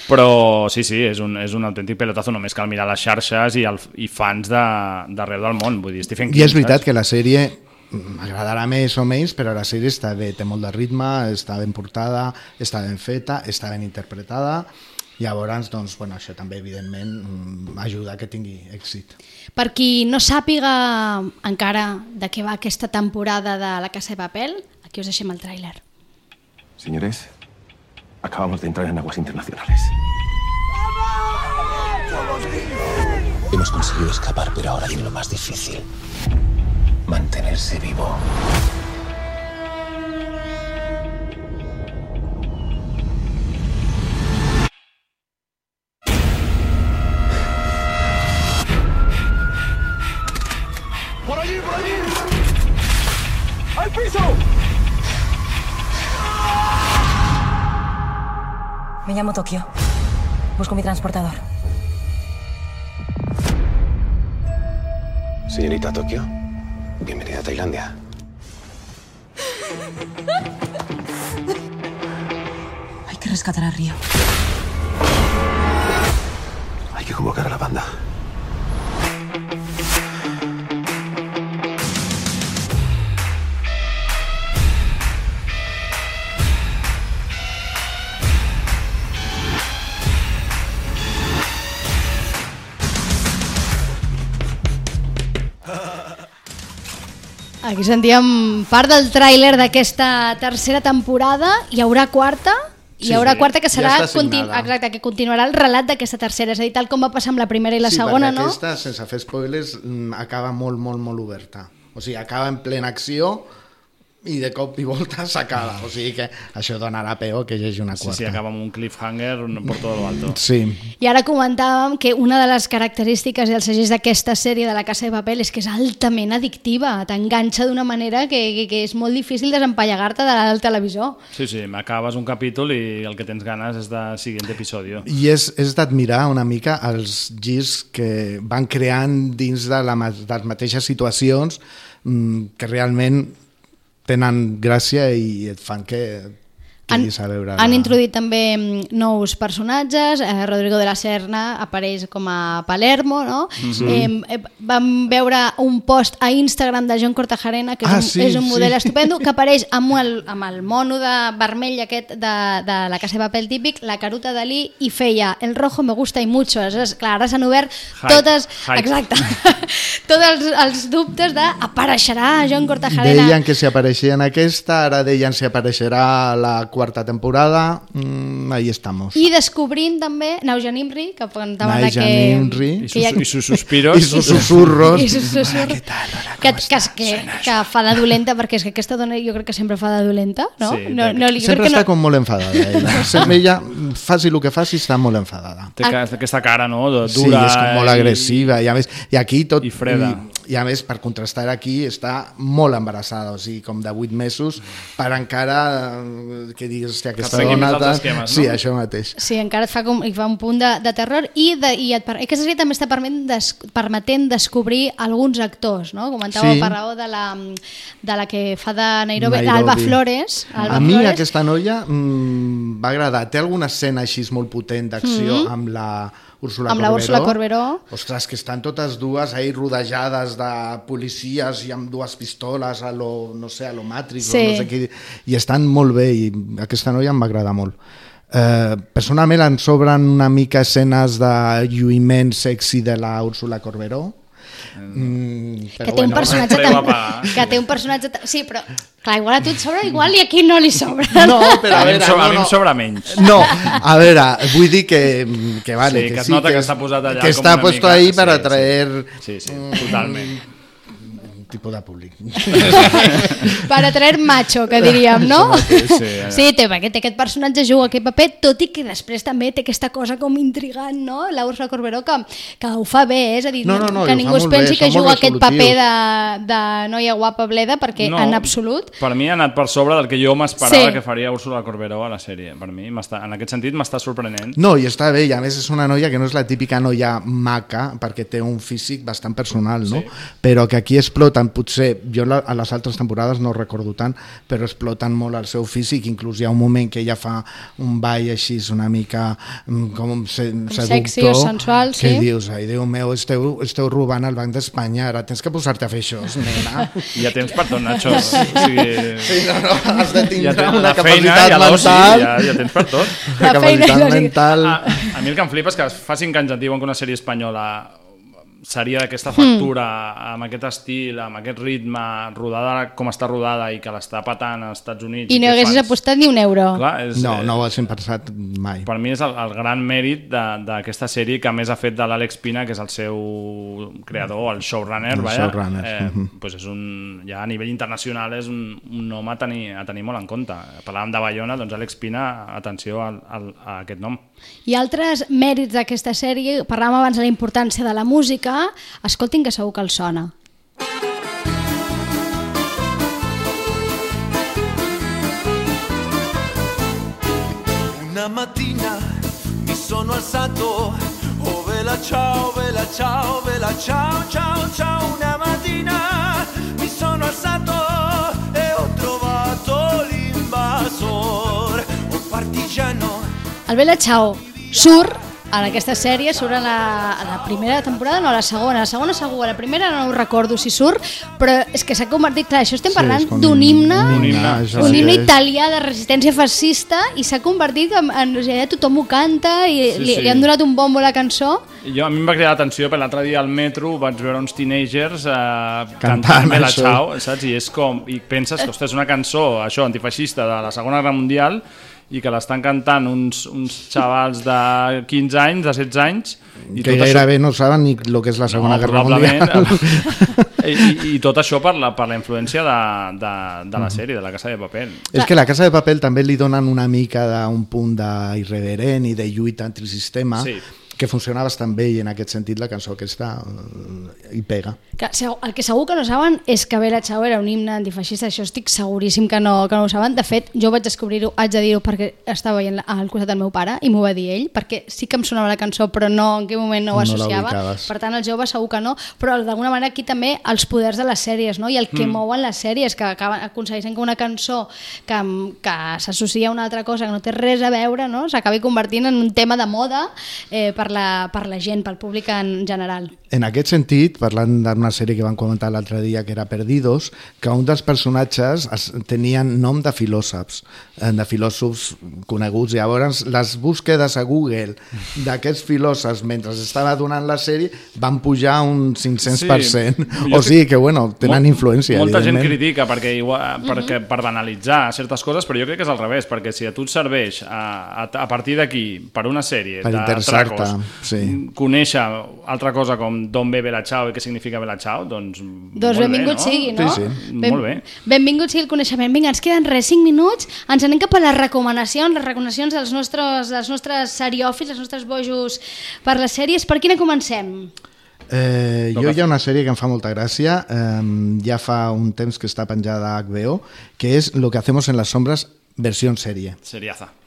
però sí, sí, és un, és un autèntic pelotazo, només cal mirar les xarxes i, el, i fans de- d'arreu del món, vull dir, Stephen King, I és veritat saps? que la sèrie m'agradarà més o menys, però la sèrie està bé, té molt de ritme, està ben portada, està ben feta, està ben interpretada, llavors, doncs, bueno, això també, evidentment, mm, ajuda a que tingui èxit. Per qui no sàpiga encara de què va aquesta temporada de La Casa de Papel, aquí us deixem el tràiler. Señores, acabamos de entrar en aguas internacionales. Hemos conseguido escapar, pero ahora viene lo más difícil. Mantenerse vivo. ¡Por allí, por allí! ¡Al piso! Me llamo Tokio. Busco mi transportador. Señorita Tokio, bienvenida a Tailandia. Hay que rescatar a Río. Hay que convocar a la banda. Aquí sentíem part del tràiler d'aquesta tercera temporada, hi haurà quarta hi Sí, haurà sí, quarta que ja serà està conti signada. exacte, que continuarà el relat d'aquesta tercera, és a dir, tal com va passar amb la primera i la sí, segona, no? aquesta, sense fer spoilers, mm, acaba molt, molt, molt oberta. O sigui, acaba en plena acció i de cop i volta s'acaba. O sigui que això donarà peu que hi hagi una Sí, quarta. sí, acaba amb un cliffhanger por todo lo alto. Sí. I ara comentàvem que una de les característiques i els segells d'aquesta sèrie de la Casa de Papel és que és altament addictiva, t'enganxa d'una manera que, que, que és molt difícil desempallegar-te del televisor. Sí, sí, acabes un capítol i el que tens ganes és de siguiente episodio. I és, és d'admirar una mica els girs que van creant dins de, la, de les mateixes situacions mm, que realment tenen gràcia i et fan que quedis a veure... Han introduït també mm, nous personatges, eh, Rodrigo de la Serna apareix com a Palermo, no? Mhm. eh, eh, vam veure un post a Instagram de John Cortajarena, que és, Ah, un, sí, és un model sí. estupendo, que apareix amb el, amb el mono de vermell aquest de, de la casa de paper típic, la caruta Dalí, i feia el rojo me gusta i mucho. Aleshores, clar, ara s'han obert Hype, totes... hype. Exacte. tots els, els dubtes de apareixerà John Cortajarena. Deien que si apareixia en aquesta, ara deien si apareixerà la quarta temporada, mm, ahí estamos. I descobrint també Naujan Imri, que Naujan que... Imri. I que sus, I sus suspiros. I sus susurros. I sus susurros. que, que, que, que fa de dolenta, perquè és que aquesta dona jo crec que sempre fa de dolenta, no? Sí, no, no, li- jo Sempre crec que està no... com molt enfadada. Ella. Sempre ella, faci el que faci, està molt enfadada. Té aquesta cara, no?, de Sí, dura. és com molt i- agressiva i a més, i aquí tot... I freda. I, I a més, per contrastar aquí, està molt embarassada, o sigui, com de 8 mesos, per encara eh, que diguis, hòstia, aquesta prengui dona... esquemes, no? Sí, això mateix. Sí, encara et fa, com, i fa un punt de, de terror i, de, i et, per- aquesta sèrie també està permetent, des, permetent descobrir alguns actors, no? Comentàveu Sí. per raó de la, de la que fa de Nairobi, Nairobi. l'Alba Flores. Alba a mi Flores. aquesta noia mm, va agradar. Té alguna escena així molt potent d'acció Mhm. amb la Úrsula Amb la Corberó. Úrsula Corberó. Ostres, que estan totes dues ahí rodejades de policies i amb dues pistoles a lo, no sé, a lo Matrix Sí. o no sé què, i estan molt bé i aquesta noia em va agradar molt. Eh, personalment em sobren una mica escenes de lluïment sexy de la Úrsula Corberó Mm, que però té un bueno, personatge Preu a tan, que té un personatge tan, sí, però clar, igual a tu et sobra igual i aquí no li sobra No, però a A veure, sobra- a no, mi em no. sobra menys. No, a veure, vull dir que, que vale, Sí, que, que es sí, nota que es- està posat allà que com està puesto mica- ahí sí, para sí. atraer Sí, sí, totalment. Tipus de públic. per atraer macho, que diríem, no? Sí, sí té, perquè té aquest personatge juga aquest paper, tot i que després també té aquesta cosa com intrigant, no? La Úrsula Corberó, que, que ho fa bé, eh? és a dir, No, no, no, que ningú es molt bé, pensi que juga aquest paper de, de noia guapa bleda, perquè No. en absolut... Per mi ha anat per sobre del que jo m'esperava Sí. que faria Úrsula Corberó a la sèrie. Per mi, m'està- en aquest sentit, m'està sorprenent. No, i està bé, i a més és una noia que no és la típica noia maca, perquè té un físic bastant personal, no? Sí. Però que aquí exploten, potser, jo la- a les altres temporades no recordo tant, però exploten molt el seu físic, inclús hi ha un moment que ella fa un ball així una mica mm, com se, sexy o sensual, que sí. dius, ai Déu meu, esteu, esteu robant el Banc d'Espanya, ara tens que posar-te a fer això, nena. Ha temps per tot, Nacho. O sigui, Sí, no, no, has de tindre tens una la feina capacitat i a l'oci, mental. Ja, ja tens per tot. La capacitat mental... A, a mi el que em flipa és que fa cinc anys et diuen que una sèrie espanyola seria Hmm. d'aquesta factura, amb aquest estil, amb aquest ritme, rodada com està rodada i que l'està patant als Estats Units. I no haguessis fans- apostat ni un euro. Clar, és, No, no ho has pensat mai. per mi és el, el gran mèrit de- d'aquesta sèrie que a més ha fet de l'Àlex Pina, que és el seu creador, el showrunner, El vaja, showrunner, eh, mhm. pues és un, ja a nivell internacional és un, un nom a tenir, a tenir molt en compte. Parlàvem de Bayona, doncs Àlex Pina, atenció al, al, a aquest nom. I altres mèrits d'aquesta sèrie, parlàvem abans de la importància de la música, escoltin que segur que els sona. Una mattina mi sono alzato, oh vela ciao, vela ciao, vela ciao, ciao, ciao. Una mattina mi sono alzato e ho trovato l'invasor, un partigiano. El Bella Ciao surt en aquesta sèrie, surt a la, a la primera temporada, no a la segona, a la segona segur, a la primera no ho recordo si surt, però és que s'ha convertit, clar, això estem Sí, parlant com d'un himne, un himne, un sí himne italià de resistència fascista i s'ha convertit en, en sigui, tothom ho canta i Sí, li, sí. li han donat un bombo a la cançó. Jo, a mi em va cridar l'atenció, per l'altre dia al metro vaig veure uns teenagers eh, Cantant cantant això. Ciao, saps? I és com, i penses que, ostres, és una cançó, això, antifeixista de la Segona Guerra Mundial, i que l'estan cantant uns, uns xavals de 15 anys, de 16 anys i que gairebé no saben ni el que és la Segona No, Guerra. Mundial. I, i, i tot això per la, per la influència de, de, de la Mhm. sèrie, de la Casa de Paper. És que la Casa de Papel també li donen una mica d'un punt d'irreverent i de lluita antisistema Sí. Que funciona bastant bé i en aquest sentit la cançó aquesta eh, hi pega. Que, el que segur que no saben és que Bella Ciao era un himne antifeixista, això estic seguríssim que no, que no ho saben. De fet, jo vaig descobrir-ho, haig de dir-ho perquè estava veient al costat del meu pare i m'ho va dir ell, perquè sí que em sonava la cançó però no en quin moment no ho No associava. l'ubicaves. per tant, els joves segur que no, però d'alguna manera aquí també els poders de les sèries no? i el que Mm. mouen les sèries, que acaben, aconsegueixen que una cançó que, que s'associa a una altra cosa que no té res a veure no? s'acabi convertint en un tema de moda eh, per, la, per la gent, pel públic en general. En aquest sentit, parlant d'una sèrie que vam comentar l'altre dia que era Perdidos, que un dels personatges es, tenien nom de filòsofs, eh, de filòsofs coneguts. Llavors, les búsquedes a Google d'aquests filòsofs mentre estava donant la sèrie van pujar un 500%. Sí. o sigui que, bueno, tenen influència, Molta gent critica perquè, igual, perquè, per banalitzar certes coses, però jo crec que és al revés, perquè si a tu et serveix a, a, a partir d'aquí, per una sèrie Per de tracos, sí. conèixer altra cosa com d'on ve Bella Ciao i què significa Bella Ciao, doncs, Doncs molt benvingut bé, no? sigui, no? Sí, sí. Molt bé. Benvingut sigui el coneixement. Vinga, ens queden res, 5 minuts. Ens anem cap a les recomanacions, les recomanacions dels nostres, dels nostres seriòfils, els nostres bojos per les sèries. Per quina comencem? Eh, jo hi ha una sèrie que em fa molta gràcia, eh, ja fa un temps que està penjada a HBO, que és Lo que hacemos en las sombras, versió sèrie. Seriaza.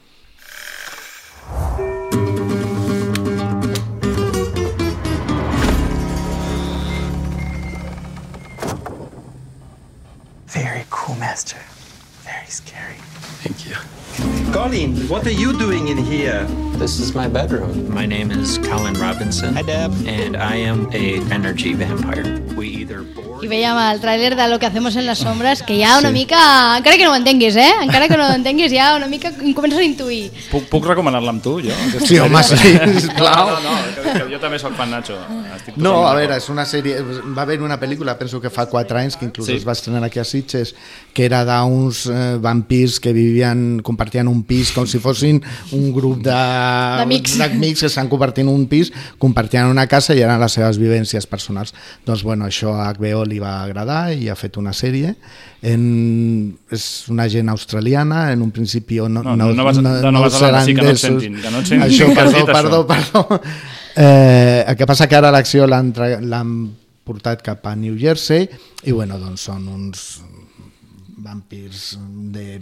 Very scary. Thank you. Colin, what are you doing in here? This is my bedroom. My name is Colin Robinson. Hi, Deb. And I am a energy vampire. We either I veiem el tràiler de Lo que hacemos en las sombras, que ja una Sí. mica... Encara que no ho entenguis, eh? Encara que no ho entenguis, ja una mica comences a intuir. Puc, puc recomanar-la amb tu, jo? Sí, home, sí, sisplau. No, no, no, que, que jo també soc fan Nacho. Estic No, a veure, és una sèrie... Va haver una pel·lícula, penso que fa 4 anys, que inclús Sí. sí. es va estrenar aquí a Sitges, que era d'uns eh, vampirs que vivien, compartien un pis com si fossin un grup de- D'amics. que s'han en un pis, compartien una casa i eren les seves vivències personals. Doncs bueno, això a HBO li va agradar i ha fet una sèrie. En, és una gent australiana, en un principi no, No, no, Nova- de Nova Zelanda, sí, que no et sentin, que no et sentin Això, perdó, perdó, això. perdó. Eh, el que passa que ara l'acció l'han tra- l'han portat cap a New Jersey i bueno, doncs són uns vampirs de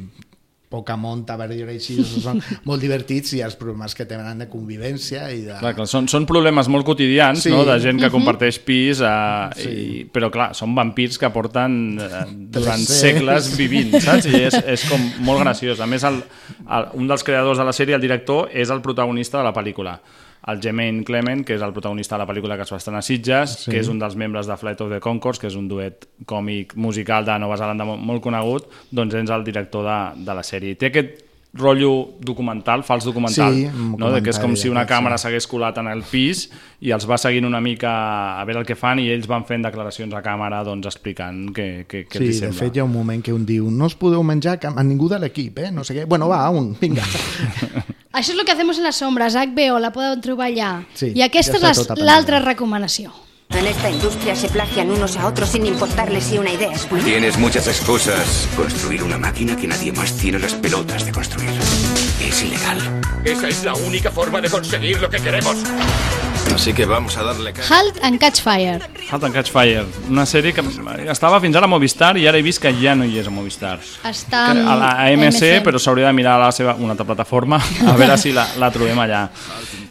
poca monta, per dir-ho així, són molt divertits i els problemes que tenen de convivència i de... Clar, clar, són, són problemes molt quotidians, Sí. no?, de gent que comparteix pis, eh, Sí. i, però clar, són vampirs que porten eh, durant Tres segles segles. vivint, saps? I és, és com molt graciós. A més, el, el, un dels creadors de la sèrie, el director, és el protagonista de la pel·lícula el Jermaine Clement, que és el protagonista de la pel·lícula que es va estrenar a Sitges, Sí. que és un dels membres de Flight of the Conchords, que és un duet còmic musical de Nova Zelanda molt, molt conegut, doncs és el director de, de la sèrie. Té aquest rotllo documental, fals documental, Sí, no? de que és com si una càmera sí. s'hagués colat en el pis i els va seguint una mica a veure el que fan i ells van fent declaracions a càmera doncs, explicant què, què, què Sí, els de sembla. fet hi ha un moment que un diu no us podeu menjar cap- a ningú de l'equip, eh? no sé què. Bueno, va, un, vinga. Això és el que hacemos en les sombres, HBO, la podeu trobar allà. Sí, I aquesta ja és l'altra recomanació. En esta industria se plagian unos a otros sin importarles si una idea es buena. Tienes muchas excusas. Construir una máquina que nadie más tiene las pelotas de construir. Es ilegal. Esa es la única forma de conseguir lo que queremos. Así que vamos a darle Halt and Catch Fire. Halt and Catch Fire, una sèrie que estava fins ara a Movistar i ara he vist que ja no hi és a Movistar. Està Que a la AMC, MC. però s'hauria de mirar a la seva, una altra plataforma a veure si la, la trobem allà.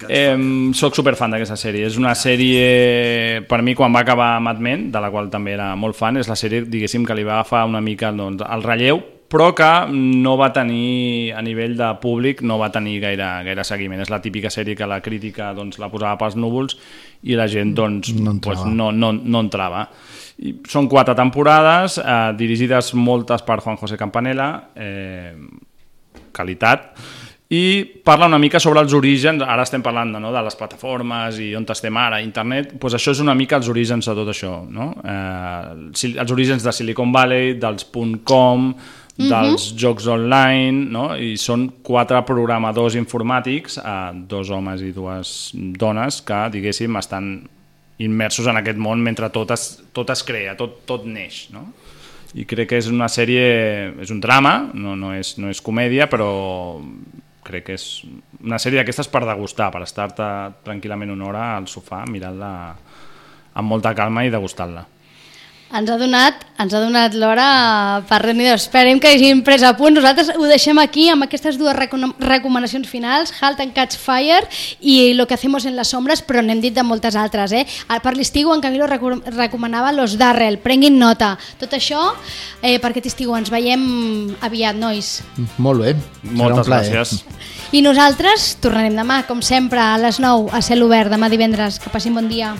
Eh, soc superfan d'aquesta sèrie. És una sèrie, per mi, quan va acabar Mad Men, de la qual també era molt fan, és la sèrie, diguéssim, que li va agafar una mica doncs, el relleu, però que no va tenir, a nivell de públic, no va tenir gaire, gaire seguiment. És la típica sèrie que la crítica doncs, la posava pels núvols i la gent doncs, No entrava. pues, no, no, no entrava. I són quatre temporades, eh, dirigides moltes per Juan José Campanella, eh, qualitat, i parla una mica sobre els orígens, ara estem parlant no, de les plataformes i on estem ara, internet, doncs això és una mica els orígens de tot això, no? eh, els orígens de Silicon Valley, dels .com, Dels jocs online, no? i són quatre programadors informàtics, eh, dos homes i dues dones, que, diguéssim, estan immersos en aquest món mentre tot es, tot es crea, tot, tot neix. No? I crec que és una sèrie, és un drama, no, no, és, no és comèdia, però crec que és una sèrie d'aquestes per degustar, per estar-te tranquil·lament una hora al sofà mirant-la amb molta calma i degustant-la. Ens ha donat, ens ha donat l'hora per déu nhi Esperem que hagin pres a punt. Nosaltres ho deixem aquí amb aquestes dues recom- recomanacions finals, Halt and Catch Fire i Lo que hacemos en las sombras, però n'hem dit de moltes altres. Eh? Ah, Per l'estiu en Camilo reco- recomanava Los Darrell, prenguin nota. Tot això eh, per aquest estiu ens veiem aviat, nois. Molt bé. Moltes Serà un plaer. gràcies. I nosaltres tornarem demà, com sempre, a les 9 a cel obert, demà divendres. Que passin bon dia.